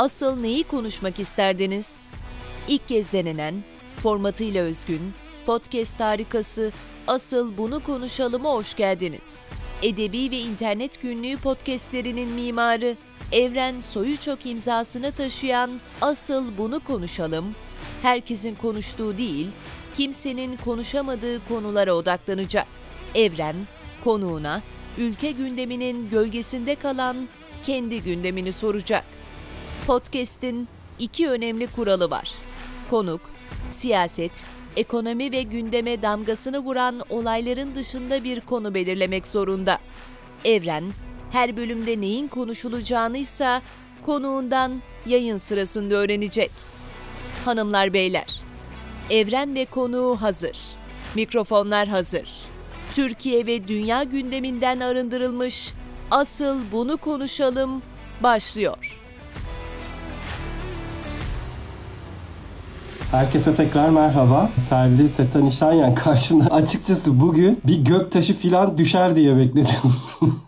Asıl neyi konuşmak isterdiniz? İlk kez denenen, formatıyla özgün, podcast harikası Asıl Bunu Konuşalım'a hoş geldiniz. Edebi ve internet günlüğü podcastlerinin mimarı, Evren Soyuçok imzasını taşıyan Asıl Bunu Konuşalım, herkesin konuştuğu değil, kimsenin konuşamadığı konulara odaklanacak. Evren, konuğuna, ülke gündeminin gölgesinde kalan kendi gündemini soracak. Podcast'in iki önemli kuralı var. Konuk, siyaset, ekonomi ve gündeme damgasını vuran olayların dışında bir konu belirlemek zorunda. Evren, her bölümde neyin konuşulacağını ise konuğundan yayın sırasında öğrenecek. Hanımlar beyler, Evren ve konuğu hazır. Mikrofonlar hazır. Türkiye ve dünya gündeminden arındırılmış Asıl Bunu Konuşalım başlıyor. Herkese tekrar merhaba. Serli Seta Nişanyan karşımda. Açıkçası bugün bir göktaşı filan düşer diye bekledim.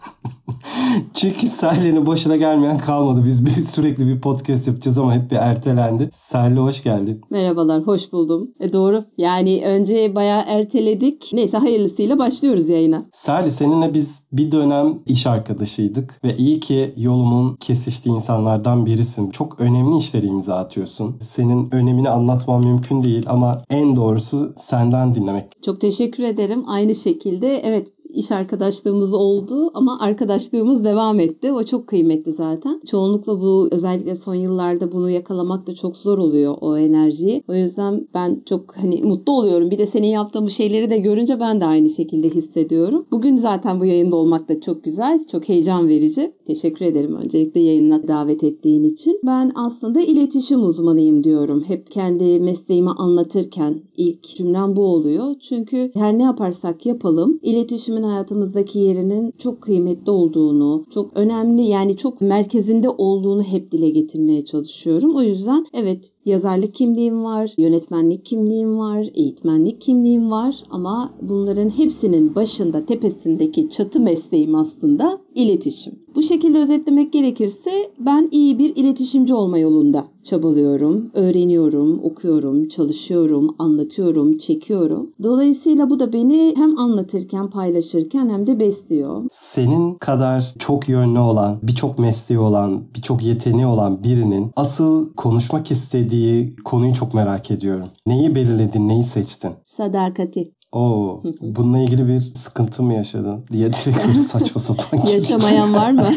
Çünkü Serli'nin başına gelmeyen kalmadı. Biz bir, sürekli bir podcast yapacağız ama hep bir ertelendi. Serli hoş geldin. Merhabalar, hoş buldum. E doğru. Yani önce bayağı erteledik. Neyse hayırlısıyla başlıyoruz yayına. Serli seninle biz bir dönem iş arkadaşıydık ve iyi ki yolumun kesiştiği insanlardan birisin. Çok önemli işleri imza atıyorsun. Senin önemini anlatmam mümkün değil ama en doğrusu senden dinlemek. Çok teşekkür ederim. Aynı şekilde evet iş arkadaşlığımız oldu ama arkadaşlığımız devam etti. O çok kıymetli zaten. Çoğunlukla bu özellikle son yıllarda bunu yakalamak da çok zor oluyor o enerjiyi. O yüzden ben çok hani mutlu oluyorum. Bir de senin yaptığın bu şeyleri de görünce ben de aynı şekilde hissediyorum. Bugün zaten bu yayında olmak da çok güzel. Çok heyecan verici. Teşekkür ederim öncelikle yayına davet ettiğin için. Ben aslında iletişim uzmanıyım diyorum. Hep kendi mesleğimi anlatırken ilk cümlem bu oluyor. Çünkü her ne yaparsak yapalım iletişimin eğitimin hayatımızdaki yerinin çok kıymetli olduğunu, çok önemli yani çok merkezinde olduğunu hep dile getirmeye çalışıyorum. O yüzden evet yazarlık kimliğim var, yönetmenlik kimliğim var, eğitmenlik kimliğim var ama bunların hepsinin başında, tepesindeki çatı mesleğim aslında iletişim. Bu şekilde özetlemek gerekirse ben iyi bir iletişimci olma yolunda çabalıyorum, öğreniyorum, okuyorum, çalışıyorum, anlatıyorum, çekiyorum. Dolayısıyla bu da beni hem anlatırken, paylaşırken hem de besliyor. Senin kadar çok yönlü olan, birçok mesleği olan, birçok yeteneği olan birinin asıl konuşmak istediği konuyu çok merak ediyorum. Neyi belirledin, neyi seçtin? Sadakati. Oo, bununla ilgili bir sıkıntı mı yaşadın diye direkt böyle saçma sapan Yaşamayan var mı?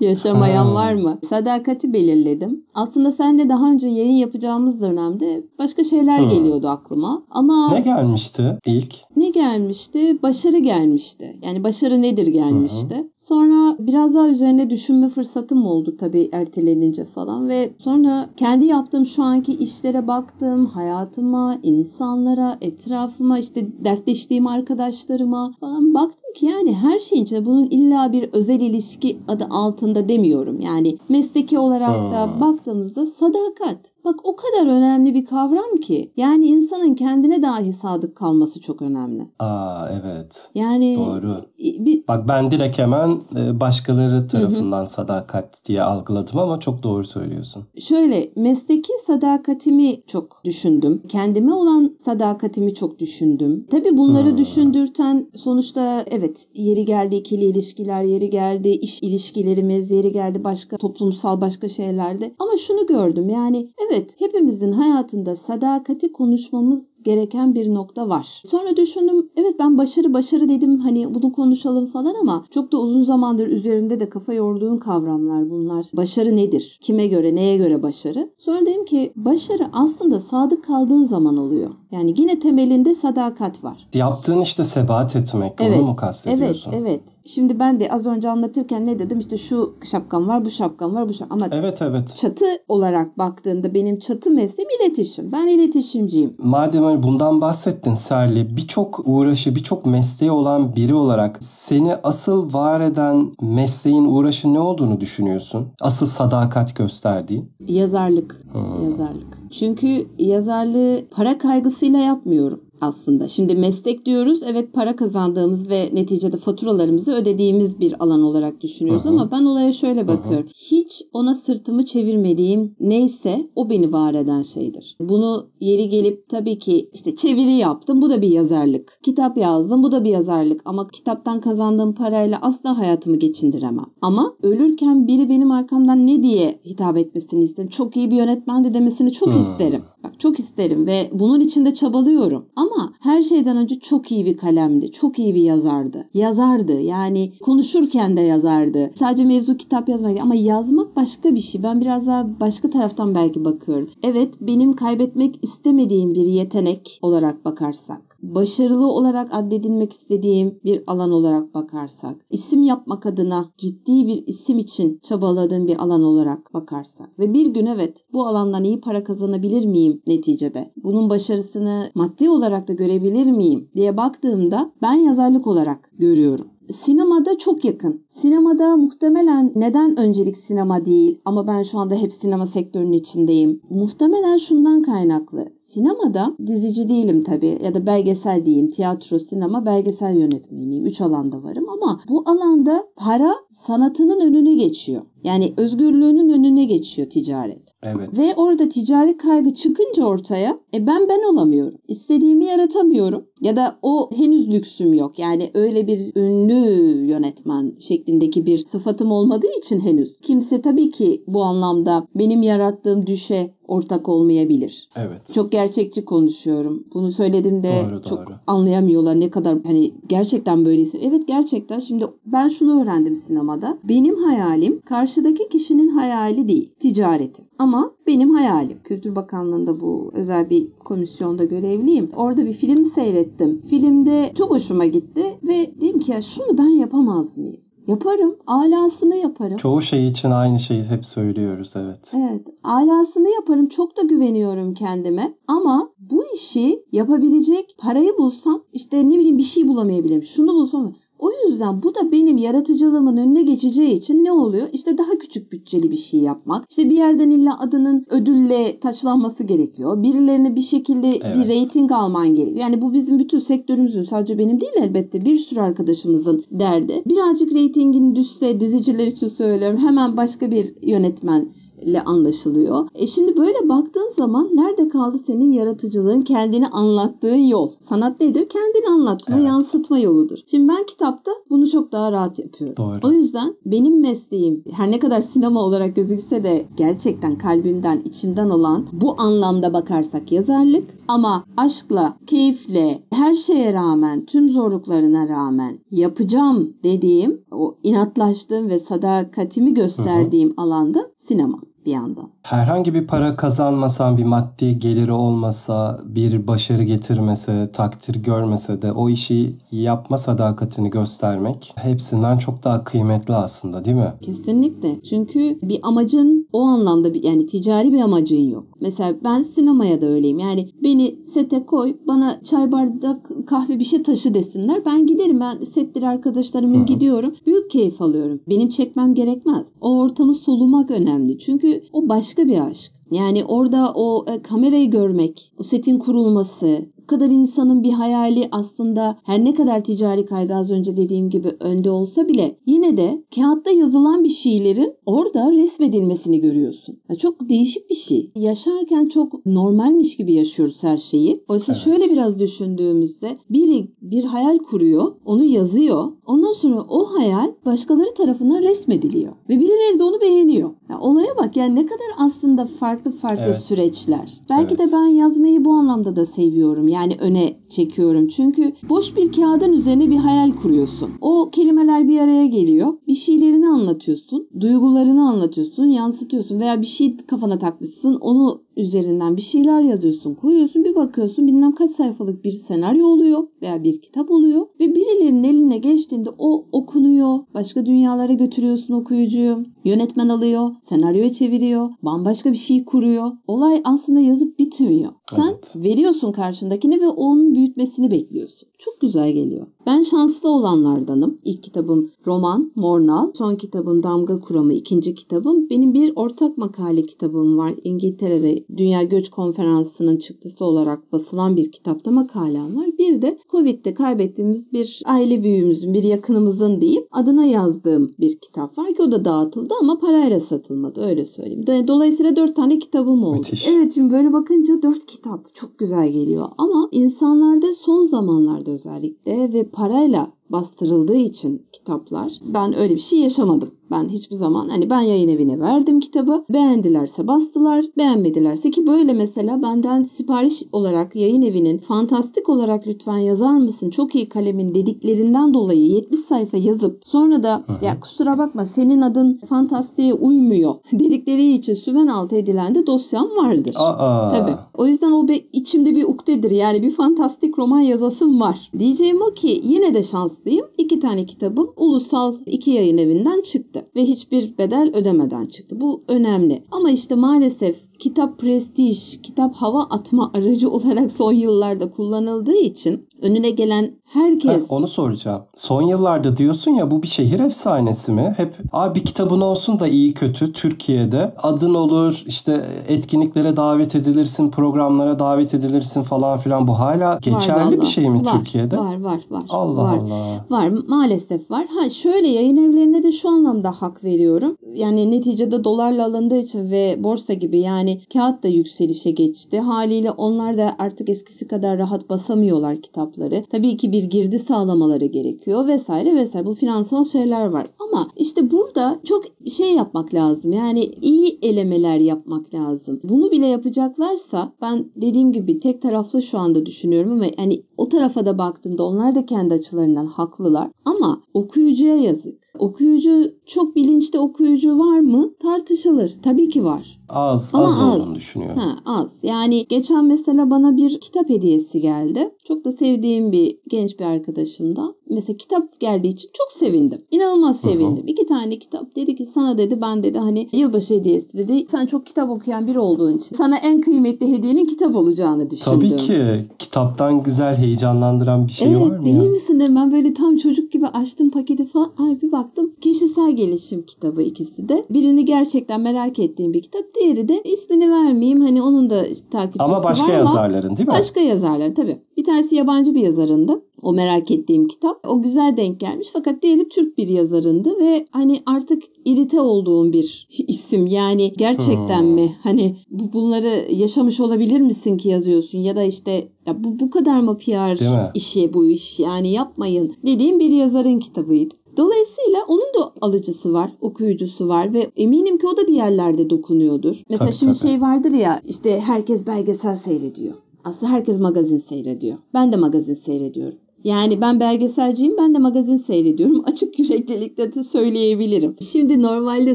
Yaşamayan var mı? Sadakati belirledim. Aslında seninle daha önce yayın yapacağımız dönemde başka şeyler hmm. geliyordu aklıma. Ama ne gelmişti ilk? Ne gelmişti? Başarı gelmişti. Yani başarı nedir gelmişti. Hı Sonra biraz daha üzerine düşünme fırsatım oldu tabii ertelenince falan ve sonra kendi yaptığım şu anki işlere baktım, hayatıma, insanlara, etrafıma, işte dertleştiğim arkadaşlarıma falan baktım ki yani her şeyin içinde bunun illa bir özel ilişki adı altında demiyorum. Yani mesleki olarak da baktığımızda sadakat. Bak o kadar önemli bir kavram ki. Yani insanın kendine dahi sadık kalması çok önemli. Aa evet. Yani doğru. Bir... Bak ben direkt hemen e, başkaları tarafından Hı-hı. sadakat diye algıladım ama çok doğru söylüyorsun. Şöyle mesleki sadakatimi çok düşündüm. Kendime olan sadakatimi çok düşündüm. Tabii bunları hmm. düşündürten sonuçta evet yeri geldi ikili ilişkiler, yeri geldi iş ilişkilerimiz, yeri geldi başka toplumsal başka şeylerde. Ama şunu gördüm yani evet Evet, hepimizin hayatında sadakati konuşmamız gereken bir nokta var. Sonra düşündüm evet ben başarı başarı dedim hani bunu konuşalım falan ama çok da uzun zamandır üzerinde de kafa yorduğum kavramlar bunlar. Başarı nedir? Kime göre, neye göre başarı? Sonra dedim ki başarı aslında sadık kaldığın zaman oluyor. Yani yine temelinde sadakat var. Yaptığın işte sebat etmek evet, onu mu kastediyorsun? Evet, evet. Şimdi ben de az önce anlatırken ne dedim? İşte şu şapkam var, bu şapkam var, bu şapkam. Ama evet, evet. çatı olarak baktığında benim çatı mesleğim iletişim. Ben iletişimciyim. Madem hani bundan bahsettin Serli. Birçok uğraşı, birçok mesleği olan biri olarak seni asıl var eden mesleğin uğraşı ne olduğunu düşünüyorsun? Asıl sadakat gösterdiği? Yazarlık. Hmm. Yazarlık. Çünkü yazarlığı para kaygısıyla yapmıyorum. Aslında. Şimdi meslek diyoruz. Evet para kazandığımız ve neticede faturalarımızı ödediğimiz bir alan olarak düşünüyoruz Hı hı. ama ben olaya şöyle bakıyorum. Hiç ona sırtımı çevirmediğim neyse o beni var eden şeydir. Bunu yeri gelip tabii ki işte çeviri yaptım. Bu da bir yazarlık. Kitap yazdım. Bu da bir yazarlık. Ama kitaptan kazandığım parayla asla hayatımı geçindiremem. Ama ölürken biri benim arkamdan ne diye hitap etmesini isterim. Çok iyi bir yönetmendi demesini çok Hmm. isterim. Bak çok isterim ve bunun için de çabalıyorum. Ama her şeyden önce çok iyi bir kalemdi. Çok iyi bir yazardı. Yazardı. Yani konuşurken de yazardı. Sadece mevzu kitap yazmak ama yazmak başka bir şey. Ben biraz daha başka taraftan belki bakıyorum. Evet benim kaybetmek istemediğim bir yetenek olarak bakarsak başarılı olarak addedilmek istediğim bir alan olarak bakarsak, isim yapmak adına ciddi bir isim için çabaladığım bir alan olarak bakarsak ve bir gün evet bu alandan iyi para kazanabilir miyim neticede? Bunun başarısını maddi olarak da görebilir miyim diye baktığımda ben yazarlık olarak görüyorum. Sinemada çok yakın. Sinemada muhtemelen neden öncelik sinema değil ama ben şu anda hep sinema sektörünün içindeyim. Muhtemelen şundan kaynaklı. Sinemada dizici değilim tabii ya da belgesel diyeyim. Tiyatro, sinema, belgesel yönetmeniyim. Üç alanda varım ama bu alanda para sanatının önüne geçiyor. Yani özgürlüğünün önüne geçiyor ticaret. Evet. Ve orada ticari kaygı çıkınca ortaya e ben ben olamıyorum. İstediğimi yaratamıyorum. Ya da o henüz lüksüm yok. Yani öyle bir ünlü yönetmen şeklindeki bir sıfatım olmadığı için henüz. Kimse tabii ki bu anlamda benim yarattığım düşe ortak olmayabilir. Evet. Çok gerçekçi konuşuyorum. Bunu söylediğimde Doğru, çok doğru. anlayamıyorlar ne kadar hani gerçekten böyleyse. Evet gerçekten şimdi ben şunu öğrendim sinemada. Benim hayalim karşıdaki kişinin hayali değil. Ticareti. Ama benim hayalim. Kültür Bakanlığı'nda bu özel bir komisyonda görevliyim. Orada bir film seyrettim. Filmde çok hoşuma gitti ve dedim ki ya şunu ben yapamaz mıyım? Yaparım. Alasını yaparım. Çoğu şey için aynı şeyi hep söylüyoruz evet. Evet, alasını yaparım. Çok da güveniyorum kendime. Ama bu işi yapabilecek parayı bulsam işte ne bileyim bir şey bulamayabilirim. Şunu bulsam o yüzden bu da benim yaratıcılığımın önüne geçeceği için ne oluyor? İşte daha küçük bütçeli bir şey yapmak. İşte bir yerden illa adının ödülle taçlanması gerekiyor. Birilerine bir şekilde Evet. bir reyting alman gerekiyor. Yani bu bizim bütün sektörümüzün sadece benim değil elbette bir sürü arkadaşımızın derdi. Birazcık reytingin düşse diziciler için söylüyorum hemen başka bir yönetmen ile anlaşılıyor. E şimdi böyle baktığın zaman nerede kaldı senin yaratıcılığın, kendini anlattığın yol? Sanat nedir? Kendini anlatma, Evet. yansıtma yoludur. Şimdi ben kitapta bunu çok daha rahat yapıyorum. Doğru. O yüzden benim mesleğim her ne kadar sinema olarak gözükse de gerçekten kalbimden, içimden olan bu anlamda bakarsak yazarlık ama aşkla, keyifle, her şeye rağmen, tüm zorluklarına rağmen yapacağım dediğim, o inatlaştığım ve sadakatimi gösterdiğim alanda sinema bir yandan. Herhangi bir para kazanmasan, bir maddi geliri olmasa, bir başarı getirmese, takdir görmese de o işi yapma sadakatini göstermek hepsinden çok daha kıymetli aslında değil mi? Kesinlikle. Çünkü bir amacın o anlamda bir yani ticari bir amacın yok. Mesela ben sinemaya da öyleyim. Yani beni sete koy, bana çay bardak kahve bir şey taşı desinler. Ben giderim. Ben setleri arkadaşlarımın gidiyorum. Büyük keyif alıyorum. Benim çekmem gerekmez. O ortamı solumak önemli. Çünkü o başka bir aşk. Yani orada o e, kamerayı görmek, o setin kurulması, bu kadar insanın bir hayali aslında her ne kadar ticari kaygı az önce dediğim gibi önde olsa bile yine de kağıtta yazılan bir şeylerin orada resmedilmesini görüyorsun. Ya çok değişik bir şey. Yaşarken çok normalmiş gibi yaşıyoruz her şeyi. Oysa Evet. şöyle biraz düşündüğümüzde biri bir hayal kuruyor, onu yazıyor. Ondan sonra o hayal başkaları tarafından resmediliyor. Ve birileri de onu beğeniyor. Ya olaya bak yani ne kadar aslında farklı farklı Evet. süreçler. Belki Evet. de ben yazmayı bu anlamda da seviyorum. Yani öne çekiyorum. Çünkü boş bir kağıdın üzerine bir hayal kuruyorsun. O kelimeler bir araya geliyor. Bir şeylerini anlatıyorsun. Duygularını anlatıyorsun, yansıtıyorsun veya bir şey kafana takmışsın. Onu üzerinden bir şeyler yazıyorsun, koyuyorsun. Bir bakıyorsun bilmem kaç sayfalık bir senaryo oluyor veya bir kitap oluyor ve birilerinin eline geçtiğinde o okunuyor. Başka dünyalara götürüyorsun okuyucuyu. Yönetmen alıyor, senaryoya çeviriyor, bambaşka bir şey kuruyor. Olay aslında yazıp bitmiyor. Sen Evet. veriyorsun karşındakine ve onun büyütmesini bekliyorsun. Çok güzel geliyor. Ben şanslı olanlardanım. İlk kitabım roman, Mornal. Son kitabım Damga Kuramı, ikinci kitabım. Benim bir ortak makale kitabım var. İngiltere'de Dünya Göç Konferansı'nın çıktısı olarak basılan bir kitapta makalem var. Bir de Covid'de kaybettiğimiz bir aile büyüğümüzün, bir yakınımızın diyeyim adına yazdığım bir kitap var ki o da dağıtıldı ama parayla satılmadı öyle söyleyeyim. Dolayısıyla dört tane kitabım oldu. Müthiş. Evet şimdi böyle bakınca dört kitap çok güzel geliyor ama insanlarda son zamanlarda özellikle ve parayla bastırıldığı için kitaplar ben öyle bir şey yaşamadım. Ben hiçbir zaman hani ben yayın evine verdim kitabı. Beğendilerse bastılar, beğenmedilerse ki böyle mesela benden sipariş olarak yayın evinin fantastik olarak lütfen yazar mısın? Çok iyi kalemin dediklerinden dolayı 70 sayfa yazıp sonra da hı. ya kusura bakma senin adın fantastiğe uymuyor dedikleri için süven altı edilen de dosyam vardır. Aa. Tabii. O yüzden o bir içimde bir ukdedir. Yani bir fantastik roman yazasım var. Diyeceğim o ki yine de şanslıyım. İki tane kitabım ulusal iki yayın evinden çıktı. Ve hiçbir bedel ödemeden çıktı. Bu önemli. Ama işte maalesef kitap prestij, kitap hava atma aracı olarak son yıllarda kullanıldığı için önüne gelen herkes Ha, onu soracağım. Son yıllarda diyorsun ya bu bir şehir efsanesi mi? Hep Aa, bir kitabın olsun da iyi kötü Türkiye'de adın olur işte etkinliklere davet edilirsin programlara davet edilirsin falan filan bu hala geçerli bir vallahi. şey mi Var, Türkiye'de? Var var var. Allah var. Allah. Var maalesef var. Ha şöyle yayın evlerine de şu anlamda hak veriyorum. Yani neticede dolarla alındığı için ve borsa gibi yani kağıt da yükselişe geçti. Haliyle onlar da artık eskisi kadar rahat basamıyorlar kitapları. Tabii ki bir girdi sağlamaları gerekiyor vesaire vesaire. Bu finansal şeyler var. Ama işte burada çok şey yapmak lazım. Yani iyi elemeler yapmak lazım. Bunu bile yapacaklarsa ben dediğim gibi tek taraflı şu anda düşünüyorum ama hani o tarafa da baktığımda onlar da kendi açılarından haklılar. Ama okuyucuya yazık. Okuyucu çok bilinçli okuyucu var mı? Tartışılır. Tabii ki var. Az Ama az az. olduğunu düşünüyorum. Ha, az. Yani geçen mesela bana bir kitap hediyesi geldi. Çok da sevdiğim bir genç bir arkadaşımdan. Mesela kitap geldiği için çok sevindim. İnanılmaz Hı hı. sevindim. İki tane kitap. Dedi ki sana dedi ben dedi hani yılbaşı hediyesi dedi. Sen çok kitap okuyan biri olduğun için sana en kıymetli hediyenin kitap olacağını düşündüm. Tabii ki kitaptan güzel heyecanlandıran bir şey evet, var mı değil ya? misin? Ben böyle tam çocuk gibi açtım paketi falan. Ay bir baktım kişisel gelişim kitabı ikisi de. Birini gerçekten merak ettiğim bir kitap. Diğeri de ismini vermeyeyim. Hani onun da takipçisi Ama başka var yazarların değil mi? Başka yazarlar tabii. Bir tanesi yabancı bir yazarındı. O merak ettiğim kitap. O güzel denk gelmiş fakat diğeri Türk bir yazarındı ve hani artık irite olduğum bir isim. Yani gerçekten Hmm. mi? Hani bu bunları yaşamış olabilir misin ki yazıyorsun ya da işte ya bu bu kadar mı PR işi bu iş yani yapmayın dediğim bir yazarın kitabıydı. Dolayısıyla onun da alıcısı var, okuyucusu var ve eminim ki o da bir yerlerde dokunuyordur. Mesela Tabii, şimdi tabii. şey vardır ya işte herkes belgesel seyrediyor. Aslında herkes magazin seyrediyor. Ben de magazin seyrediyorum. Yani ben belgeselciyim, ben de magazin seyrediyorum. Açık yüreklilikle de söyleyebilirim. Şimdi normalde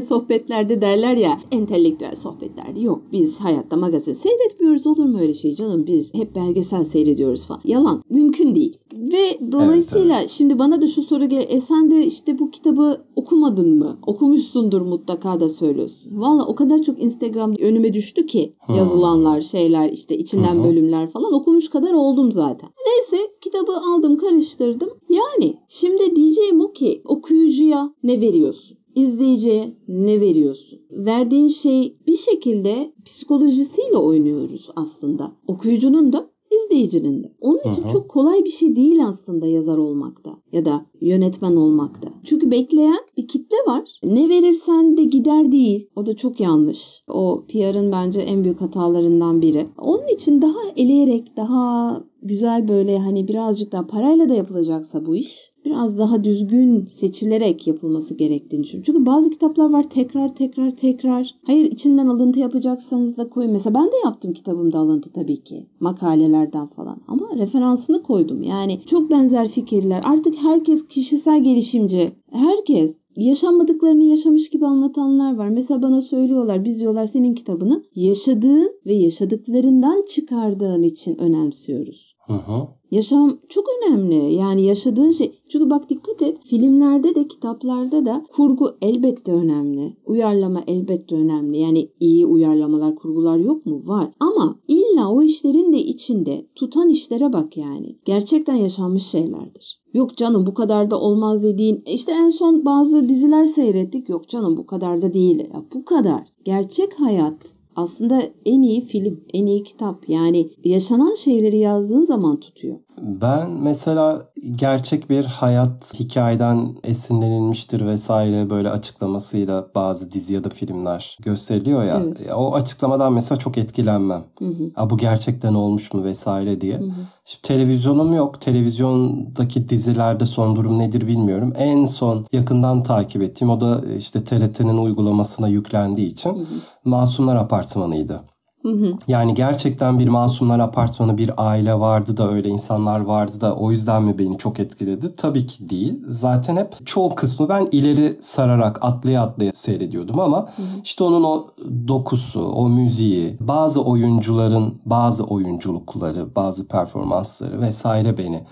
sohbetlerde derler ya, entelektüel sohbetlerde yok. Biz hayatta magazin seyretmiyoruz. Olur mu öyle şey canım? Biz hep belgesel seyrediyoruz falan. Yalan. Mümkün değil. Ve dolayısıyla evet. şimdi bana da şu soru gel. E sen de işte bu kitabı okumadın mı? Okumuşsundur mutlaka da söylüyorsun. Valla o kadar çok Instagram'da önüme düştü ki Hmm. yazılanlar, şeyler işte içinden bölümler falan okumuş kadar oldum zaten. Neyse kitabı aldım karıştırdım. Yani şimdi diyeceğim o ki okuyucuya ne veriyorsun? İzleyiciye ne veriyorsun? Verdiğin şey bir şekilde psikolojisiyle oynuyoruz aslında. Okuyucunun da izleyicinin de. Onun için hı. çok kolay bir şey değil aslında yazar olmakta ya da yönetmen olmakta. Çünkü bekleyen bir kitle var. Ne verirsen de gider değil. O da çok yanlış. O PR'ın bence en büyük hatalarından biri. Onun için daha eleyerek, daha güzel böyle hani birazcık daha parayla da yapılacaksa bu iş biraz daha düzgün seçilerek yapılması gerektiğini düşünüyorum. Çünkü bazı kitaplar var tekrar tekrar tekrar. Hayır içinden alıntı yapacaksanız da koyun. Mesela ben de yaptım kitabımda alıntı tabii ki. Makalelerden falan. Ama referansını koydum. Yani çok benzer fikirler. Artık herkes kişisel gelişimci. Herkes yaşanmadıklarını yaşamış gibi anlatanlar var. Mesela bana söylüyorlar biz diyorlar senin kitabını yaşadığın ve yaşadıklarından çıkardığın için önemsiyoruz. Hı. Yaşam çok önemli. Yani yaşadığın şey. Çünkü bak dikkat et. Filmlerde de kitaplarda da kurgu elbette önemli. Uyarlama elbette önemli. Yani iyi uyarlamalar, kurgular yok mu? Var. Ama illa o işlerin de içinde tutan işlere bak yani. Gerçekten yaşanmış şeylerdir. Yok canım bu kadar da olmaz dediğin. İşte en son bazı diziler seyrettik. Yok canım bu kadar da değil. Ya bu kadar. Gerçek hayat aslında en iyi film, en iyi kitap. Yani yaşanan şeyleri yazdığın zaman tutuyor. Ben mesela gerçek bir hayat hikayeden esinlenilmiştir vesaire böyle açıklamasıyla bazı dizi ya da filmler gösteriliyor ya. Evet. O açıklamadan mesela çok etkilenmem. Hı hı. Ha, bu gerçekten olmuş mu vesaire diye. Hı hı. Şimdi televizyonum yok. Televizyondaki dizilerde son durum nedir bilmiyorum. En son yakından takip ettiğim o da işte TRT'nin uygulamasına yüklendiği için. Masumlar Apartmanı'ydı. Hı hı. Yani gerçekten bir Masumlar Apartmanı bir aile vardı da öyle insanlar vardı da o yüzden mi beni çok etkiledi? Tabii ki değil. Zaten hep çoğu kısmı ben ileri sararak atlaya atlaya seyrediyordum ama işte onun o dokusu, o müziği, bazı oyuncuların bazı oyunculukları, bazı performansları vesaire beni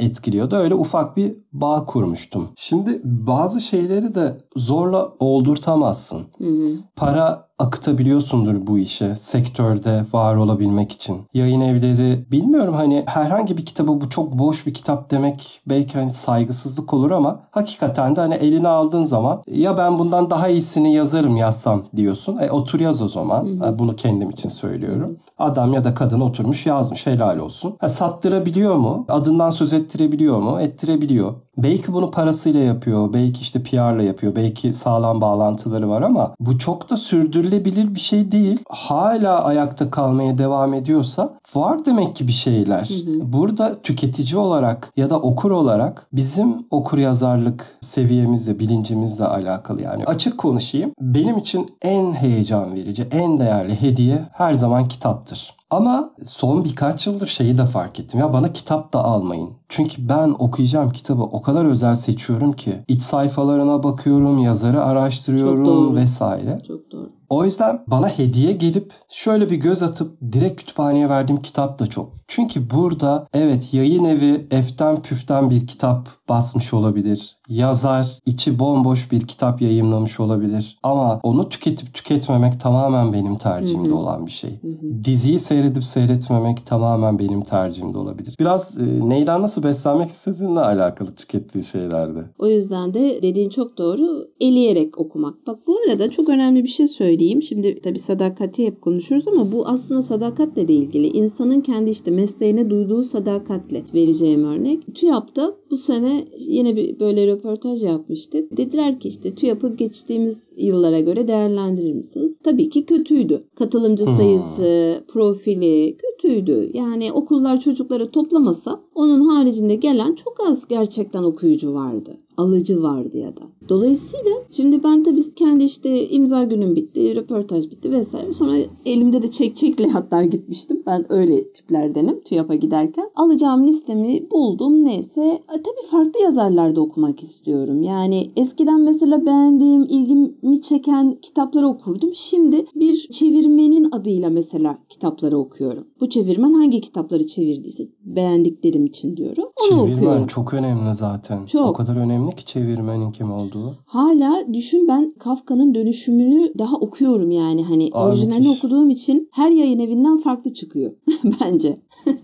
etkiliyordu. Öyle ufak bir bağ kurmuştum. Şimdi bazı şeyleri de zorla oldurtamazsın. Hı hı. Para akıtabiliyorsundur bu işe sektörde var olabilmek için. Yayın evleri bilmiyorum hani herhangi bir kitabı bu çok boş bir kitap demek belki hani saygısızlık olur ama hakikaten de hani eline aldığın zaman ya ben bundan daha iyisini yazarım yazsam diyorsun. E otur yaz o zaman. Ha, bunu kendim için söylüyorum. Adam ya da kadın oturmuş yazmış helal olsun. Ha, sattırabiliyor mu? Adından söz ettirebiliyor mu? Ettirebiliyor. Belki bunu parasıyla yapıyor, belki işte PR'la yapıyor, belki sağlam bağlantıları var ama bu çok da sürdürülebilir bir şey değil. Hala ayakta kalmaya devam ediyorsa var demek ki bir şeyler. Burada tüketici olarak ya da okur olarak bizim okur yazarlık seviyemizle, bilincimizle alakalı yani. Açık konuşayım. Benim için en heyecan verici, en değerli hediye her zaman kitaptır. Ama son birkaç yıldır şeyi de fark ettim. Ya bana kitap da almayın. Çünkü ben okuyacağım kitabı o kadar özel seçiyorum ki. iç sayfalarına bakıyorum, yazarı Çok araştırıyorum doğru. vesaire. Çok doğru. O yüzden bana hediye gelip şöyle bir göz atıp direkt kütüphaneye verdiğim kitap da çok. Çünkü burada evet yayın evi eften püften bir kitap basmış olabilir. Yazar içi bomboş bir kitap yayınlamış olabilir. Ama onu tüketip tüketmemek tamamen benim tercihimde Hı hı. olan bir şey. Diziyi seyredip seyretmemek tamamen benim tercihimde olabilir. Biraz e, neyden nasıl beslenmek istediğinle alakalı tükettiği şeylerde. O yüzden de dediğin çok doğru. Eleyerek okumak. Bak bu arada çok önemli bir şey söyleyeyim. Şimdi tabii sadakati hep konuşuyoruz ama bu aslında sadakatle de ilgili. İnsanın kendi işte mesleğine duyduğu sadakatle vereceğim örnek. TÜYAP'ta bu sene yine bir böyle röportaj yapmıştık. Dediler ki işte TÜYAP'ı geçtiğimiz yıllara göre değerlendirir misiniz? Tabii ki kötüydü. Katılımcı Hmm. sayısı, profili kötüydü. Yani okullar çocukları toplamasa onun haricinde gelen çok az gerçekten okuyucu vardı. Alıcı vardı ya da. Dolayısıyla şimdi ben tabii kendi işte imza günüm bitti, röportaj bitti vesaire. Sonra elimde de çek çekle hatta gitmiştim. Ben öyle tiplerdenim TÜYAP'a giderken. Alacağım listemi buldum neyse. E, tabii farklı yazarlarda okumak istiyorum. Yani eskiden mesela beğendiğim, ilgimi çeken kitapları okurdum. Şimdi bir çevirmenin adıyla mesela kitapları okuyorum. Bu çevirmen hangi kitapları çevirdiyse beğendiklerim için diyorum. Onu Çevirmen okuyorum. çok önemli zaten. Çok. O kadar önemli ki çevirmenin kim olduğu. Hala düşün ben Kafka'nın dönüşümünü daha okuyorum yani hani Aa, orijinalini müthiş. okuduğum için her yayın evinden farklı çıkıyor bence.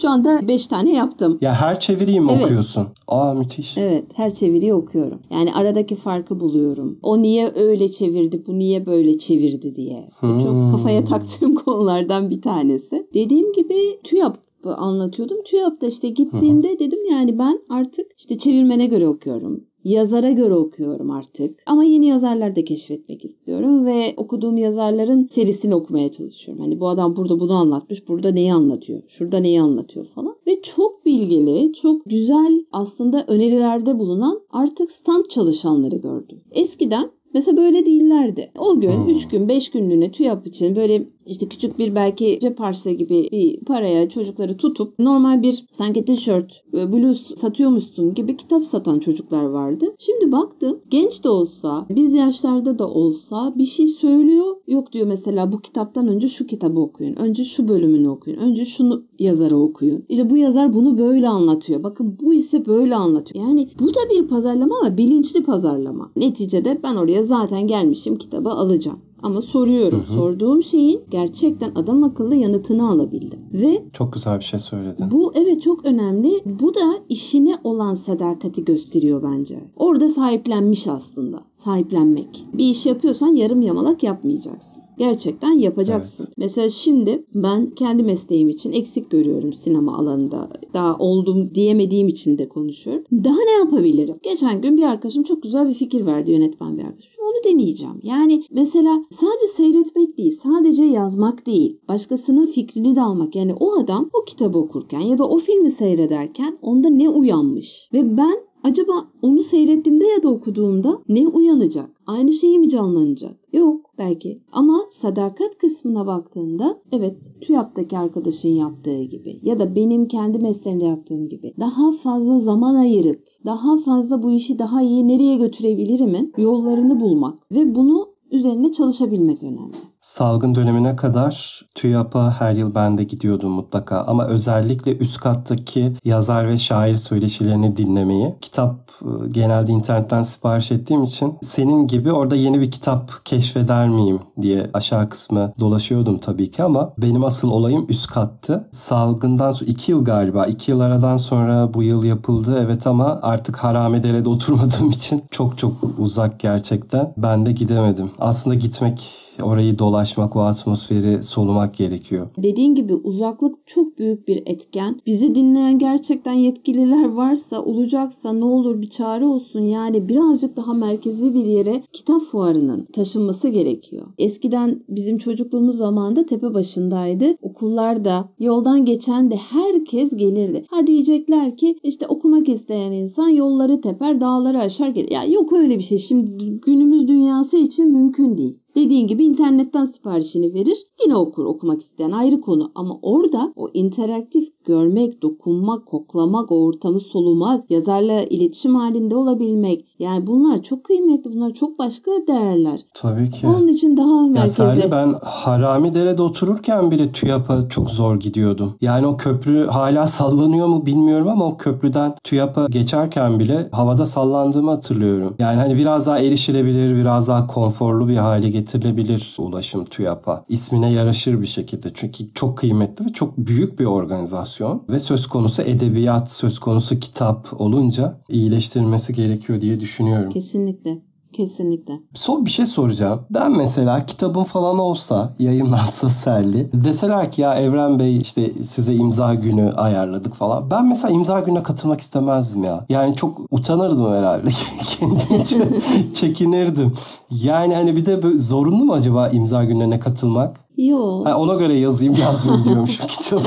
Şu anda 5 tane yaptım. Ya her çeviriyi mi Evet. okuyorsun? Aa müthiş. Evet her çeviriyi okuyorum. Yani aradaki farkı buluyorum. O niye öyle çevirdi bu niye böyle çevirdi diye. Bu Hmm. Çok kafaya taktığım konulardan bir tanesi. Dediğim gibi TÜYAP anlatıyordum. TÜYAP'ta işte gittiğimde dedim yani ben artık işte çevirmene göre okuyorum. Yazara göre okuyorum artık. Ama yeni yazarlar da keşfetmek istiyorum ve okuduğum yazarların serisini okumaya çalışıyorum. Hani bu adam burada bunu anlatmış, burada neyi anlatıyor, şurada neyi anlatıyor falan. Ve çok bilgili, çok güzel aslında önerilerde bulunan artık stand çalışanları gördüm. Eskiden Mesela böyle değillerdi. O gün Hmm. 3 gün 5 günlüğüne TÜYAP için böyle işte küçük bir belki cep harçlığı gibi bir paraya çocukları tutup normal bir sanki tişört, e, bluz satıyormuşsun gibi kitap satan çocuklar vardı. Şimdi baktım genç de olsa, biz yaşlarda da olsa bir şey söylüyor. Yok diyor mesela bu kitaptan önce şu kitabı okuyun. Önce şu bölümünü okuyun. Önce şunu yazarı okuyun. İşte bu yazar bunu böyle anlatıyor. Bakın bu ise böyle anlatıyor. Yani bu da bir pazarlama ama bilinçli pazarlama. Neticede ben oraya zaten gelmişim kitabı alacağım. Ama soruyorum. Hı hı. Sorduğum şeyin gerçekten adam akıllı yanıtını alabildim. Ve çok güzel bir şey söyledin. Bu evet çok önemli. Bu da işine olan sadakati gösteriyor bence. Orada sahiplenmiş aslında. Sahiplenmek. Bir iş yapıyorsan yarım yamalak yapmayacaksın gerçekten yapacaksın. Evet. Mesela şimdi ben kendi mesleğim için eksik görüyorum sinema alanında. Daha oldum diyemediğim için de konuşuyorum. Daha ne yapabilirim? Geçen gün bir arkadaşım çok güzel bir fikir verdi yönetmen bir arkadaşım. Onu deneyeceğim. Yani mesela sadece seyretmek değil, sadece yazmak değil. Başkasının fikrini de almak. Yani o adam o kitabı okurken ya da o filmi seyrederken onda ne uyanmış? Ve ben acaba onu seyrettiğimde ya da okuduğumda ne uyanacak? Aynı şeyi mi canlanacak? Yok belki. Ama sadakat kısmına baktığında evet TÜYAP'taki arkadaşın yaptığı gibi ya da benim kendi mesleğimde yaptığım gibi daha fazla zaman ayırıp daha fazla bu işi daha iyi nereye götürebilirimin yollarını bulmak ve bunu üzerine çalışabilmek önemli. Salgın dönemine kadar TÜYAP'a her yıl ben de gidiyordum mutlaka ama özellikle üst kattaki yazar ve şair söyleşilerini dinlemeyi. Kitap e, genelde internetten sipariş ettiğim için senin gibi orada yeni bir kitap keşfeder miyim diye aşağı kısmı dolaşıyordum tabii ki ama benim asıl olayım üst kattı. Salgından sonra iki yıl galiba iki yıl aradan sonra bu yıl yapıldı evet ama artık Haramedere'de oturmadığım için çok çok uzak gerçekten. Ben de gidemedim. Aslında gitmek orayı dolaşmak, o atmosferi solumak gerekiyor. Dediğin gibi uzaklık çok büyük bir etken. Bizi dinleyen gerçekten yetkililer varsa, olacaksa ne olur bir çare olsun. Yani birazcık daha merkezi bir yere kitap fuarının taşınması gerekiyor. Eskiden bizim çocukluğumuz zamanında tepe başındaydı. Okullarda yoldan geçen de herkes gelirdi. Ha diyecekler ki işte okumak isteyen insan yolları teper, dağları aşar gelir. Ya yok öyle bir şey. Şimdi günümüz dünyası için mümkün değil. Dediğin gibi internetten siparişini verir. Yine okur okumak isteyen ayrı konu. Ama orada o interaktif görmek, dokunmak, koklamak, o ortamı solumak, yazarla iletişim halinde olabilmek. Yani bunlar çok kıymetli. Bunlar çok başka değerler. Tabii ki. Onun için daha merkezde. Ya ben Harami Dere'de otururken bile TÜYAP'a çok zor gidiyordum. Yani o köprü hala sallanıyor mu bilmiyorum ama o köprüden TÜYAP'a geçerken bile havada sallandığımı hatırlıyorum. Yani hani biraz daha erişilebilir, biraz daha konforlu bir hale getirilebilir ulaşım TÜYAP'a. İsmine yaraşır bir şekilde. Çünkü çok kıymetli ve çok büyük bir organizasyon animasyon ve söz konusu edebiyat, söz konusu kitap olunca iyileştirilmesi gerekiyor diye düşünüyorum. Kesinlikle. Kesinlikle. Son bir şey soracağım. Ben mesela kitabım falan olsa yayınlansa serli deseler ki ya Evren Bey işte size imza günü ayarladık falan. Ben mesela imza gününe katılmak istemezdim ya. Yani çok utanırdım herhalde. Kendimce çekinirdim. Yani hani bir de zorunlu mu acaba imza günlerine katılmak? Yok. Ha, ona göre yazayım yazmayayım diyormuş şu kitabı.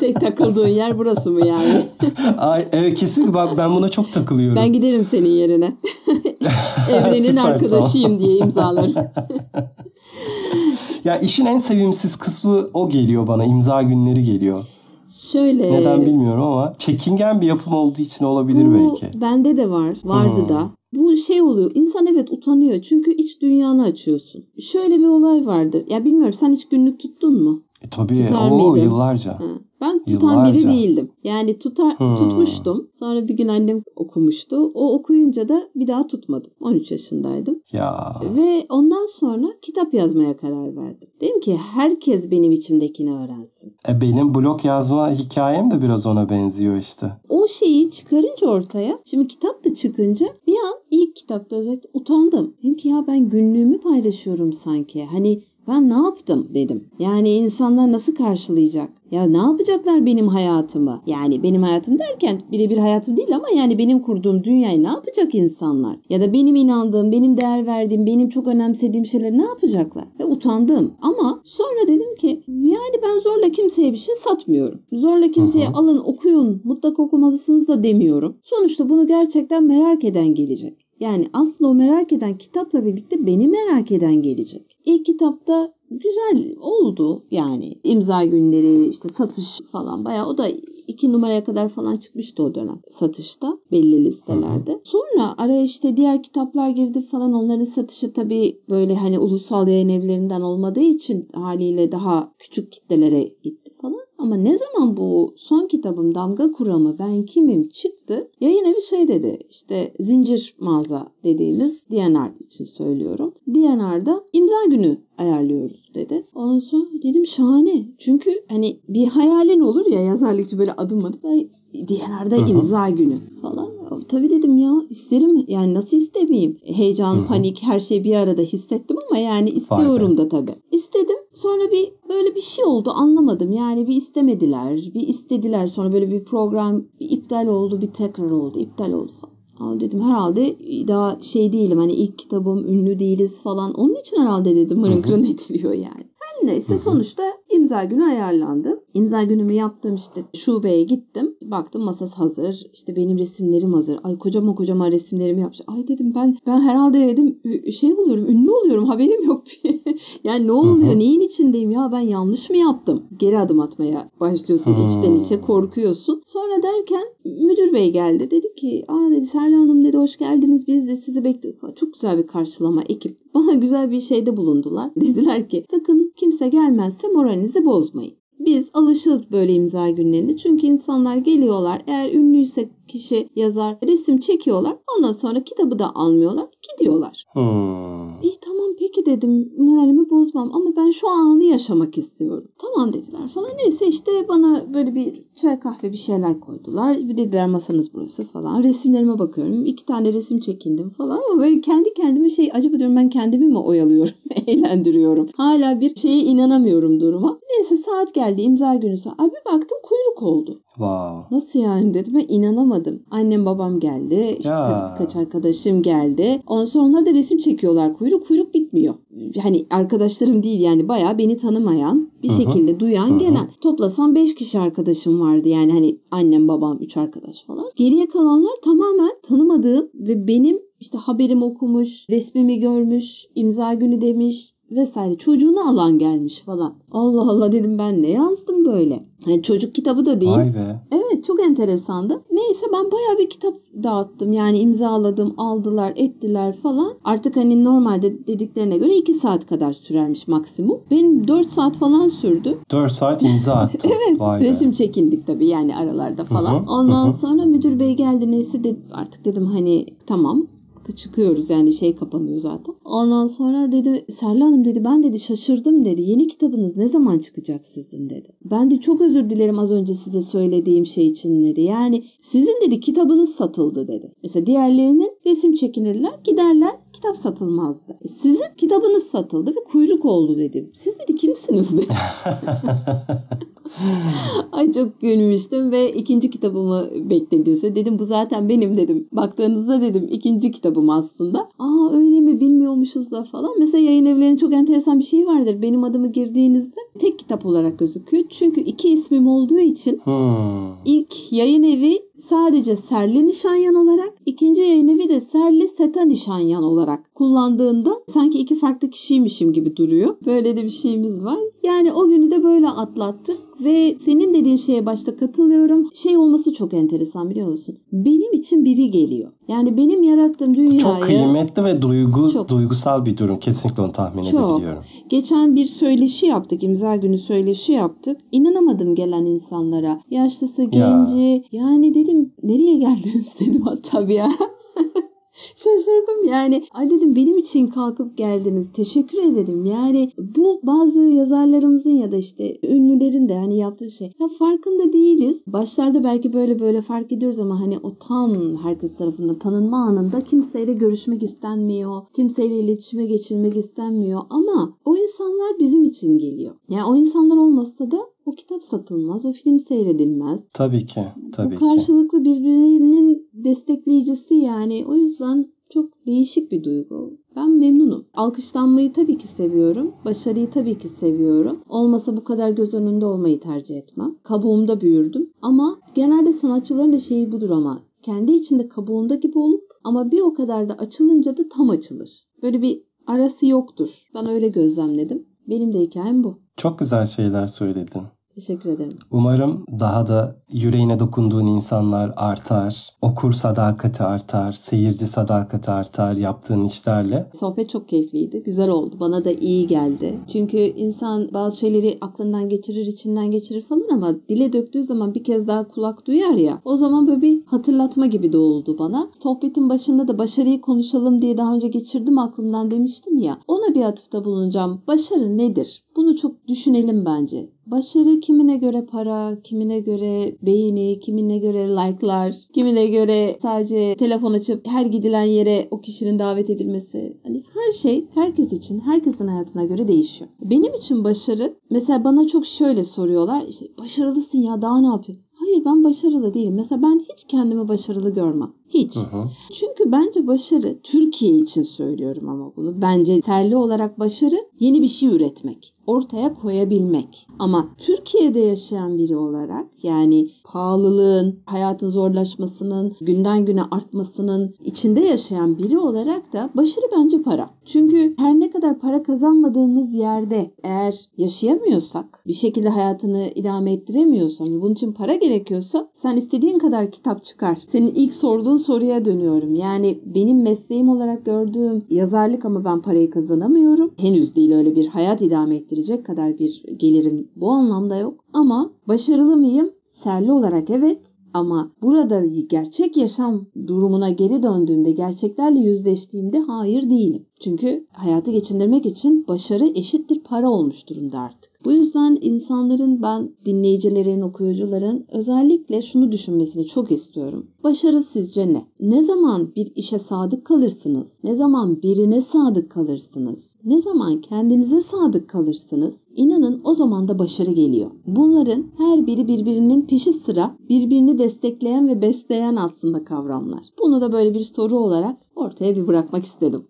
Tek takıldığın yer burası mı yani? Ay, evet kesin bak ben buna çok takılıyorum. Ben giderim senin yerine. Evrenin Süper, arkadaşıyım tamam. diye imzalarım. ya işin en sevimsiz kısmı o geliyor bana. imza günleri geliyor. Şöyle. Neden bilmiyorum ama çekingen bir yapım olduğu için olabilir bu, belki. Bende de var. Vardı hmm. da. Bu şey oluyor. İnsan evet utanıyor. Çünkü iç dünyanı açıyorsun. Şöyle bir olay vardır. Ya bilmiyorum sen hiç günlük tuttun mu? E, tabii. Tutar o mıydın? yıllarca. Ha. Ben tutan Yıllarca. biri değildim. Yani tutar hmm. tutmuştum. Sonra bir gün annem okumuştu. O okuyunca da bir daha tutmadım. 13 yaşındaydım. Ya. Ve ondan sonra kitap yazmaya karar verdim. Dedim ki herkes benim içimdekini öğrensin. E benim blog yazma hikayem de biraz ona benziyor işte. O şeyi çıkarınca ortaya, şimdi kitap da çıkınca bir an ilk kitapta özellikle utandım. Dedim ki ya ben günlüğümü paylaşıyorum sanki. Hani ben ne yaptım dedim. Yani insanlar nasıl karşılayacak? Ya ne yapacaklar benim hayatımı? Yani benim hayatım derken birebir hayatım değil ama yani benim kurduğum dünyayı ne yapacak insanlar? Ya da benim inandığım, benim değer verdiğim, benim çok önemsediğim şeyleri ne yapacaklar? Ve utandım. Ama sonra dedim ki yani ben zorla kimseye bir şey satmıyorum. Zorla kimseye Aha. alın okuyun mutlaka okumalısınız da demiyorum. Sonuçta bunu gerçekten merak eden gelecek. Yani aslında o merak eden kitapla birlikte beni merak eden gelecek. İlk kitapta güzel oldu yani. imza günleri, işte satış falan bayağı o da iki numaraya kadar falan çıkmıştı o dönem satışta belli listelerde. Hı hı. Sonra araya işte diğer kitaplar girdi falan onların satışı tabii böyle hani ulusal yayın evlerinden olmadığı için haliyle daha küçük kitlelere gitti falan. Ama ne zaman bu son kitabım Damga Kuramı Ben Kimim çıktı ya yine bir şey dedi işte zincir mağaza dediğimiz DNR için söylüyorum. DNR'da imza günü ayarlıyoruz dedi. Ondan sonra dedim şahane. Çünkü hani bir hayalin olur ya yazarlıkçı böyle adım adım DNR'da imza günü falan. Tabii dedim ya isterim yani nasıl istemeyeyim. Heyecan, Hı-hı. panik her şeyi bir arada hissettim ama yani istiyorum da tabii. İstedim. Sonra bir böyle bir şey oldu anlamadım. Yani bir istemediler, bir istediler. Sonra böyle bir program bir iptal oldu, bir tekrar oldu, iptal oldu falan. Aa dedim herhalde daha şey değilim hani ilk kitabım ünlü değiliz falan. Onun için herhalde dedim mırın kırın ediliyor yani. Her neyse sonuçta imza günü ayarlandı. İmza günümü yaptım işte şubeye gittim. Baktım masası hazır. İşte benim resimlerim hazır. Ay kocaman kocaman resimlerimi yapmış. Ay dedim ben ben herhalde dedim şey oluyorum ünlü oluyorum haberim yok. yani ne oluyor neyin içindeyim ya ben yanlış mı yaptım? Geri adım atmaya başlıyorsun içten içe korkuyorsun. Sonra derken müdür bey geldi. Dedi ki aa dedi Serla Hanım dedi hoş geldiniz biz de sizi bekliyoruz. Çok güzel bir karşılama ekip. Bana güzel bir şeyde bulundular. Dediler ki sakın kimse gelmezse moralinizi bozmayın. Biz alışız böyle imza günlerinde. Çünkü insanlar geliyorlar. Eğer ünlüyse kişi yazar resim çekiyorlar. Ondan sonra kitabı da almıyorlar. Gidiyorlar. Hmm. İyi tamam peki dedim. Moralimi bozmam ama ben şu anı yaşamak istiyorum. Tamam dediler falan. Neyse işte bana böyle bir çay kahve bir şeyler koydular. Bir dediler masanız burası falan. Resimlerime bakıyorum. İki tane resim çekindim falan ama böyle kendi kendime şey acaba diyorum ben kendimi mi oyalıyorum? Eğlendiriyorum. Hala bir şeye inanamıyorum duruma. Neyse saat geldi imza günü. Abi baktım kuyruk oldu. Wow. Nasıl yani dedim ben inanamadım. Annem babam geldi. İşte ya. tabii birkaç arkadaşım geldi. Ondan sonra onlar da resim çekiyorlar kuyruk. Kuyruk bitmiyor. Hani arkadaşlarım değil yani bayağı beni tanımayan bir Hı-hı. şekilde duyan Hı-hı. gelen. Toplasam 5 kişi arkadaşım vardı yani hani annem babam 3 arkadaş falan. Geriye kalanlar tamamen tanımadığım ve benim işte haberim okumuş, resmimi görmüş, imza günü demiş, vesaire çocuğunu alan gelmiş falan. Allah Allah dedim ben ne yazdım böyle. Yani çocuk kitabı da değil. Vay be. Evet çok enteresandı. Neyse ben bayağı bir kitap dağıttım. Yani imzaladım, aldılar, ettiler falan. Artık hani normalde dediklerine göre 2 saat kadar sürermiş maksimum. Benim 4 saat falan sürdü. 4 saat imza attım. evet. Vay resim be. çekindik tabii yani aralarda falan. Hı-hı. Ondan Hı-hı. sonra müdür bey geldi neyse de artık dedim hani tamam çıkıyoruz yani şey kapanıyor zaten. Ondan sonra dedi Serla Hanım dedi ben dedi şaşırdım dedi. Yeni kitabınız ne zaman çıkacak sizin dedi. Ben de çok özür dilerim az önce size söylediğim şey için dedi. Yani sizin dedi kitabınız satıldı dedi. Mesela diğerlerinin resim çekinirler giderler kitap satılmazdı. E, sizin kitabınız satıldı ve kuyruk oldu dedim. Siz dedi kimsiniz dedi. Ay çok gülmüştüm ve ikinci kitabımı beklediği dedim bu zaten benim dedim. Baktığınızda dedim ikinci kitabım aslında. Aa öyle mi bilmiyormuşuz da falan. Mesela yayın evlerinin çok enteresan bir şey vardır. Benim adımı girdiğinizde tek kitap olarak gözüküyor. Çünkü iki ismim olduğu için hmm. ilk yayın evi sadece Serli Nişanyan olarak, ikinci yayın evi de Serli Seta Nişanyan olarak kullandığında sanki iki farklı kişiymişim gibi duruyor. Böyle de bir şeyimiz var. Yani o günü de böyle atlattık ve senin dediğin şeye başta katılıyorum. Şey olması çok enteresan biliyor musun? Benim için biri geliyor. Yani benim yarattığım dünyayı... Çok kıymetli ve duygu, çok, duygusal bir durum. Kesinlikle onu tahmin çok. edebiliyorum. Geçen bir söyleşi yaptık. imza günü söyleşi yaptık. İnanamadım gelen insanlara. Yaşlısı, genci. Ya. Yani dedim nereye geldiniz dedim hatta bir. Şaşırdım yani. Ay dedim benim için kalkıp geldiniz. Teşekkür ederim. Yani bu bazı yazarlarımızın ya da işte ünlülerin de hani yaptığı şey. Ya farkında değiliz. Başlarda belki böyle böyle fark ediyoruz ama hani o tam herkes tarafından tanınma anında kimseyle görüşmek istenmiyor. Kimseyle iletişime geçirmek istenmiyor. Ama o insanlar bizim için geliyor. Yani o insanlar olmasa da o kitap satılmaz, o film seyredilmez. Tabii ki, tabii Bu karşılıklı birbirinin destekleyicisi yani. O yüzden çok değişik bir duygu. Ben memnunum. Alkışlanmayı tabii ki seviyorum. Başarıyı tabii ki seviyorum. Olmasa bu kadar göz önünde olmayı tercih etmem. Kabuğumda büyürdüm. Ama genelde sanatçıların da şeyi budur ama. Kendi içinde kabuğunda gibi olup ama bir o kadar da açılınca da tam açılır. Böyle bir arası yoktur. Ben öyle gözlemledim. Benim de hikayem bu. Çok güzel şeyler söyledin. Teşekkür ederim. Umarım daha da yüreğine dokunduğun insanlar artar, okur sadakati artar, seyirci sadakati artar yaptığın işlerle. Sohbet çok keyifliydi, güzel oldu. Bana da iyi geldi. Çünkü insan bazı şeyleri aklından geçirir, içinden geçirir falan ama dile döktüğü zaman bir kez daha kulak duyar ya. O zaman böyle bir hatırlatma gibi de oldu bana. Sohbetin başında da başarıyı konuşalım diye daha önce geçirdim aklımdan demiştim ya. Ona bir atıfta bulunacağım. Başarı nedir? Bunu çok düşünelim bence. Başarı kimine göre para, kimine göre beğeni, kimine göre like'lar, kimine göre sadece telefon açıp her gidilen yere o kişinin davet edilmesi. Hani her şey herkes için, herkesin hayatına göre değişiyor. Benim için başarı mesela bana çok şöyle soruyorlar. işte başarılısın ya daha ne yapıyorsun? Hayır ben başarılı değilim. Mesela ben hiç kendimi başarılı görmem. Hiç. Hı hı. Çünkü bence başarı Türkiye için söylüyorum ama bunu. Bence terli olarak başarı yeni bir şey üretmek. Ortaya koyabilmek. Ama Türkiye'de yaşayan biri olarak yani pahalılığın, hayatın zorlaşmasının, günden güne artmasının içinde yaşayan biri olarak da başarı bence para. Çünkü her ne kadar para kazanmadığımız yerde eğer yaşayamıyorsak, bir şekilde hayatını idame ettiremiyorsan ve bunun için para gerekiyorsa sen istediğin kadar kitap çıkar. Senin ilk sorduğun soruya dönüyorum. Yani benim mesleğim olarak gördüğüm yazarlık ama ben parayı kazanamıyorum. Henüz değil öyle bir hayat idame ettirecek kadar bir gelirim bu anlamda yok. Ama başarılı mıyım? Serli olarak evet ama burada gerçek yaşam durumuna geri döndüğümde, gerçeklerle yüzleştiğimde hayır değilim. Çünkü hayatı geçindirmek için başarı eşittir para olmuş durumda artık. Bu yüzden insanların ben dinleyicilerin, okuyucuların özellikle şunu düşünmesini çok istiyorum. Başarı sizce ne? Ne zaman bir işe sadık kalırsınız? Ne zaman birine sadık kalırsınız? Ne zaman kendinize sadık kalırsınız? İnanın o zaman da başarı geliyor. Bunların her biri birbirinin peşi sıra birbirini destekleyen ve besleyen aslında kavramlar. Bunu da böyle bir soru olarak ortaya bir bırakmak istedim.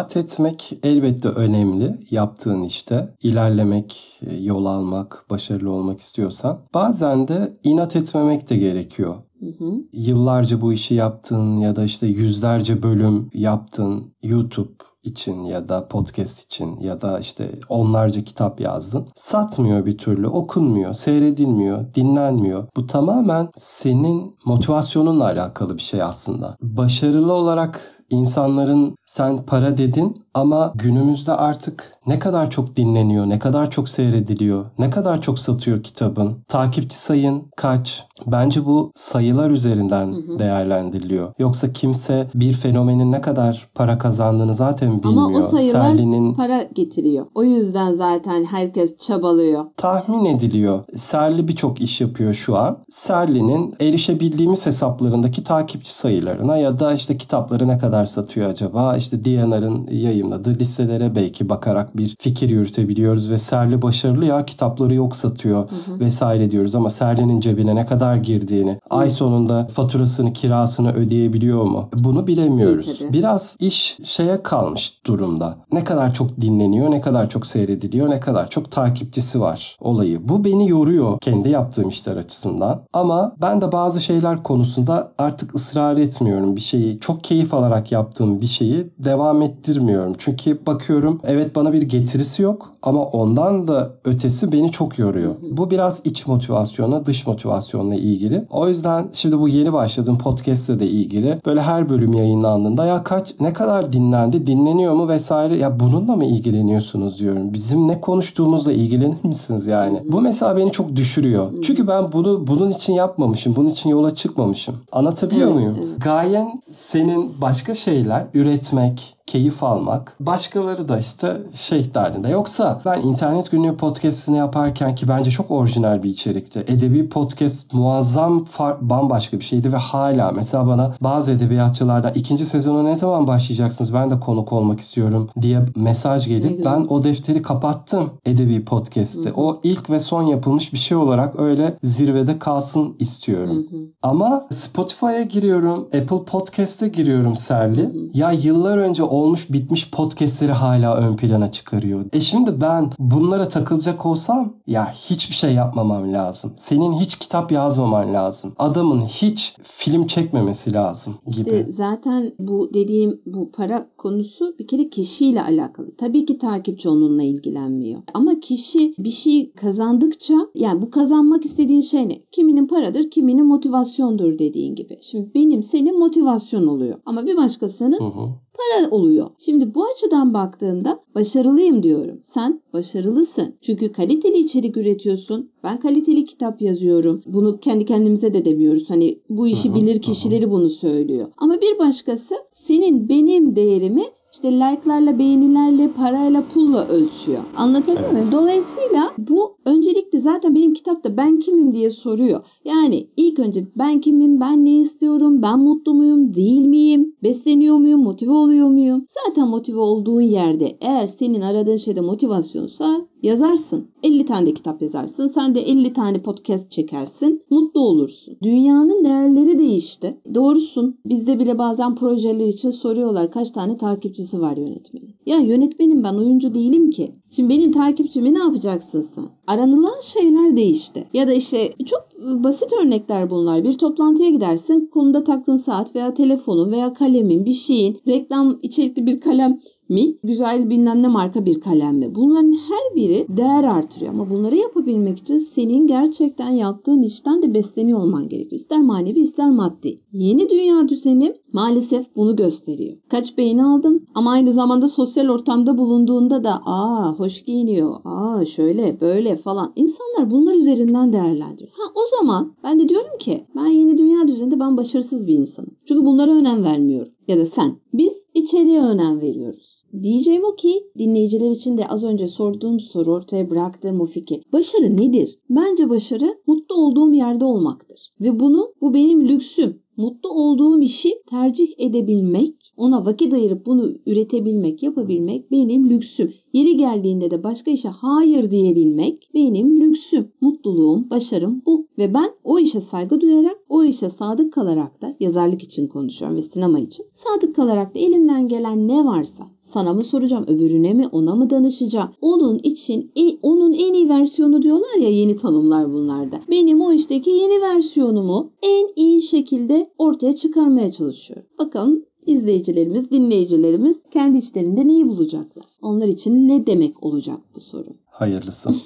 Sebat etmek elbette önemli yaptığın işte. ilerlemek, yol almak, başarılı olmak istiyorsan. Bazen de inat etmemek de gerekiyor. Hı hı. Yıllarca bu işi yaptın ya da işte yüzlerce bölüm yaptın YouTube için ya da podcast için ya da işte onlarca kitap yazdın. Satmıyor bir türlü, okunmuyor, seyredilmiyor, dinlenmiyor. Bu tamamen senin motivasyonunla alakalı bir şey aslında. Başarılı olarak insanların sen para dedin ama günümüzde artık ne kadar çok dinleniyor, ne kadar çok seyrediliyor, ne kadar çok satıyor kitabın, takipçi sayın kaç? Bence bu sayılar üzerinden hı hı. değerlendiriliyor. Yoksa kimse bir fenomenin ne kadar para kazandığını zaten bilmiyor. Ama o sayılar Serli'nin... para getiriyor. O yüzden zaten herkes çabalıyor. Tahmin ediliyor. Serli birçok iş yapıyor şu an. Serli'nin erişebildiğimiz hesaplarındaki takipçi sayılarına ya da işte kitapları ne kadar satıyor acaba? İşte DNR'ın yayınladığı listelere belki bakarak bir fikir yürütebiliyoruz ve Serli başarılı ya kitapları yok satıyor hı hı. vesaire diyoruz ama Serli'nin cebine ne kadar girdiğini, hı. ay sonunda faturasını, kirasını ödeyebiliyor mu? Bunu bilemiyoruz. İyi, Biraz iş şeye kalmış durumda. Ne kadar çok dinleniyor, ne kadar çok seyrediliyor, ne kadar çok takipçisi var olayı. Bu beni yoruyor kendi yaptığım işler açısından. Ama ben de bazı şeyler konusunda artık ısrar etmiyorum. Bir şeyi çok keyif alarak yaptığım bir şeyi devam ettirmiyorum. Çünkü bakıyorum evet bana bir getirisi yok ama ondan da ötesi beni çok yoruyor. Bu biraz iç motivasyona, dış motivasyonla ilgili. O yüzden şimdi bu yeni başladığım podcast'le de ilgili böyle her bölüm yayınlandığında ya kaç ne kadar dinlendi, dinleniyor mu vesaire ya bununla mı ilgileniyorsunuz diyorum. Bizim ne konuştuğumuzla ilgilenir misiniz yani? Bu mesela beni çok düşürüyor. Çünkü ben bunu bunun için yapmamışım. Bunun için yola çıkmamışım. Anlatabiliyor evet, muyum? Evet. Gayen senin başka şeyler üretmek, keyif almak. Başkaları da işte şey derdinde. Yoksa ben internet günlüğü podcastini yaparken ki bence çok orijinal bir içerikti. Edebi podcast muazzam bambaşka bir şeydi ve hala mesela bana bazı edebiyatçılarda ikinci sezonu ne zaman başlayacaksınız ben de konuk olmak istiyorum diye mesaj gelip ben o defteri kapattım edebi podcast'i. O ilk ve son yapılmış bir şey olarak öyle zirvede kalsın istiyorum. Hı hı. Ama Spotify'a giriyorum, Apple Podcast'e giriyorum Serli. Hı hı. Ya yıllar önce o olmuş bitmiş podcastleri hala ön plana çıkarıyor. E şimdi ben bunlara takılacak olsam ya hiçbir şey yapmamam lazım. Senin hiç kitap yazmaman lazım. Adamın hiç film çekmemesi lazım gibi. İşte zaten bu dediğim bu para konusu bir kere kişiyle alakalı. Tabii ki takipçi onunla ilgilenmiyor. Ama kişi bir şey kazandıkça yani bu kazanmak istediğin şey ne? Kiminin paradır, kiminin motivasyondur dediğin gibi. Şimdi benim senin motivasyon oluyor. Ama bir başkasının Hı hı. Para oluyor. Şimdi bu açıdan baktığında başarılıyım diyorum. Sen başarılısın. Çünkü kaliteli içerik üretiyorsun. Ben kaliteli kitap yazıyorum. Bunu kendi kendimize de demiyoruz. Hani bu işi bilir kişileri bunu söylüyor. Ama bir başkası senin benim değerimi işte like'larla, beğenilerle, parayla, pulla ölçüyor. Anlatabiliyor Evet. muyum? Dolayısıyla bu öncelikle zaten benim kitapta ben kimim diye soruyor. Yani ilk önce ben kimim, ben ne istiyorum, ben mutlu muyum, değil miyim, besleniyor muyum, motive oluyor muyum? Zaten motive olduğun yerde eğer senin aradığın şeyde motivasyonsa yazarsın. 50 tane de kitap yazarsın. Sen de 50 tane podcast çekersin. Mutlu olursun. Dünyanın değerleri değişti. Doğrusun. Bizde bile bazen projeler için soruyorlar kaç tane takipçisi var yönetmenin. Ya yönetmenim ben oyuncu değilim ki. Şimdi benim takipçimi ne yapacaksın sen? Aranılan şeyler değişti. Ya da işte çok basit örnekler bunlar. Bir toplantıya gidersin. Kolunda taktığın saat veya telefonun veya kalemin bir şeyin reklam içerikli bir kalem mi? Güzel bilmem ne marka bir kalem mi? Bunların her biri değer artırıyor. Ama bunları yapabilmek için senin gerçekten yaptığın işten de besleniyor olman gerekiyor. İster manevi ister maddi. Yeni dünya düzeni maalesef bunu gösteriyor. Kaç beğeni aldım ama aynı zamanda sosyal ortamda bulunduğunda da aa hoş giyiniyor, aa şöyle böyle falan. İnsanlar bunlar üzerinden değerlendiriyor. Ha o zaman ben de diyorum ki ben yeni dünya düzeninde ben başarısız bir insanım. Çünkü bunlara önem vermiyorum. Ya da sen. Biz içeriye önem veriyoruz. Diyeceğim o ki dinleyiciler için de az önce sorduğum soru ortaya bıraktığım o fikir. Başarı nedir? Bence başarı mutlu olduğum yerde olmaktır. Ve bunu bu benim lüksüm. Mutlu olduğum işi tercih edebilmek, ona vakit ayırıp bunu üretebilmek, yapabilmek benim lüksüm. Yeri geldiğinde de başka işe hayır diyebilmek benim lüksüm. Mutluluğum, başarım bu. Ve ben o işe saygı duyarak, o işe sadık kalarak da yazarlık için konuşuyorum ve sinema için. Sadık kalarak da elimden gelen ne varsa sana mı soracağım, öbürüne mi, ona mı danışacağım? Onun için e- onun en iyi versiyonu diyorlar ya yeni tanımlar bunlarda. Benim o işteki yeni versiyonumu en iyi şekilde ortaya çıkarmaya çalışıyorum. Bakalım izleyicilerimiz, dinleyicilerimiz kendi içlerinde neyi bulacaklar? Onlar için ne demek olacak bu soru? Hayırlısı.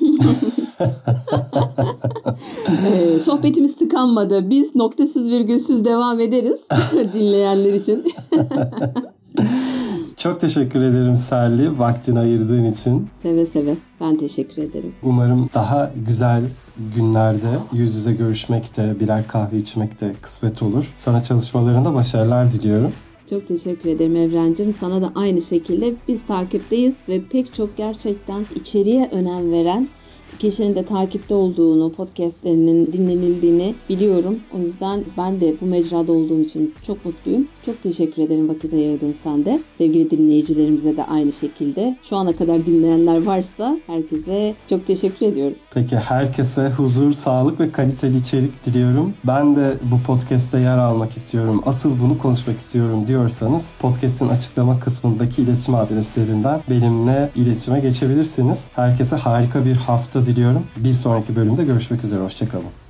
Ee, sohbetimiz tıkanmadı. Biz noktasız virgülsüz devam ederiz dinleyenler için. Çok teşekkür ederim Serli vaktini ayırdığın için. Seve seve. Ben teşekkür ederim. Umarım daha güzel günlerde yüz yüze görüşmekte, birer kahve içmekte kısmet olur. Sana çalışmalarında başarılar diliyorum. Çok teşekkür ederim Evrencim. Sana da aynı şekilde biz takipteyiz ve pek çok gerçekten içeriye önem veren kişinin de takipte olduğunu, podcastlerinin dinlenildiğini biliyorum. O yüzden ben de bu mecrada olduğum için çok mutluyum. Çok teşekkür ederim vakit ayırdın sen de. Sevgili dinleyicilerimize de aynı şekilde. Şu ana kadar dinleyenler varsa herkese çok teşekkür ediyorum. Peki herkese huzur, sağlık ve kaliteli içerik diliyorum. Ben de bu podcast'te yer almak istiyorum. Asıl bunu konuşmak istiyorum diyorsanız podcast'in açıklama kısmındaki iletişim adreslerinden benimle iletişime geçebilirsiniz. Herkese harika bir hafta diliyorum. Bir sonraki bölümde görüşmek üzere. Hoşçakalın.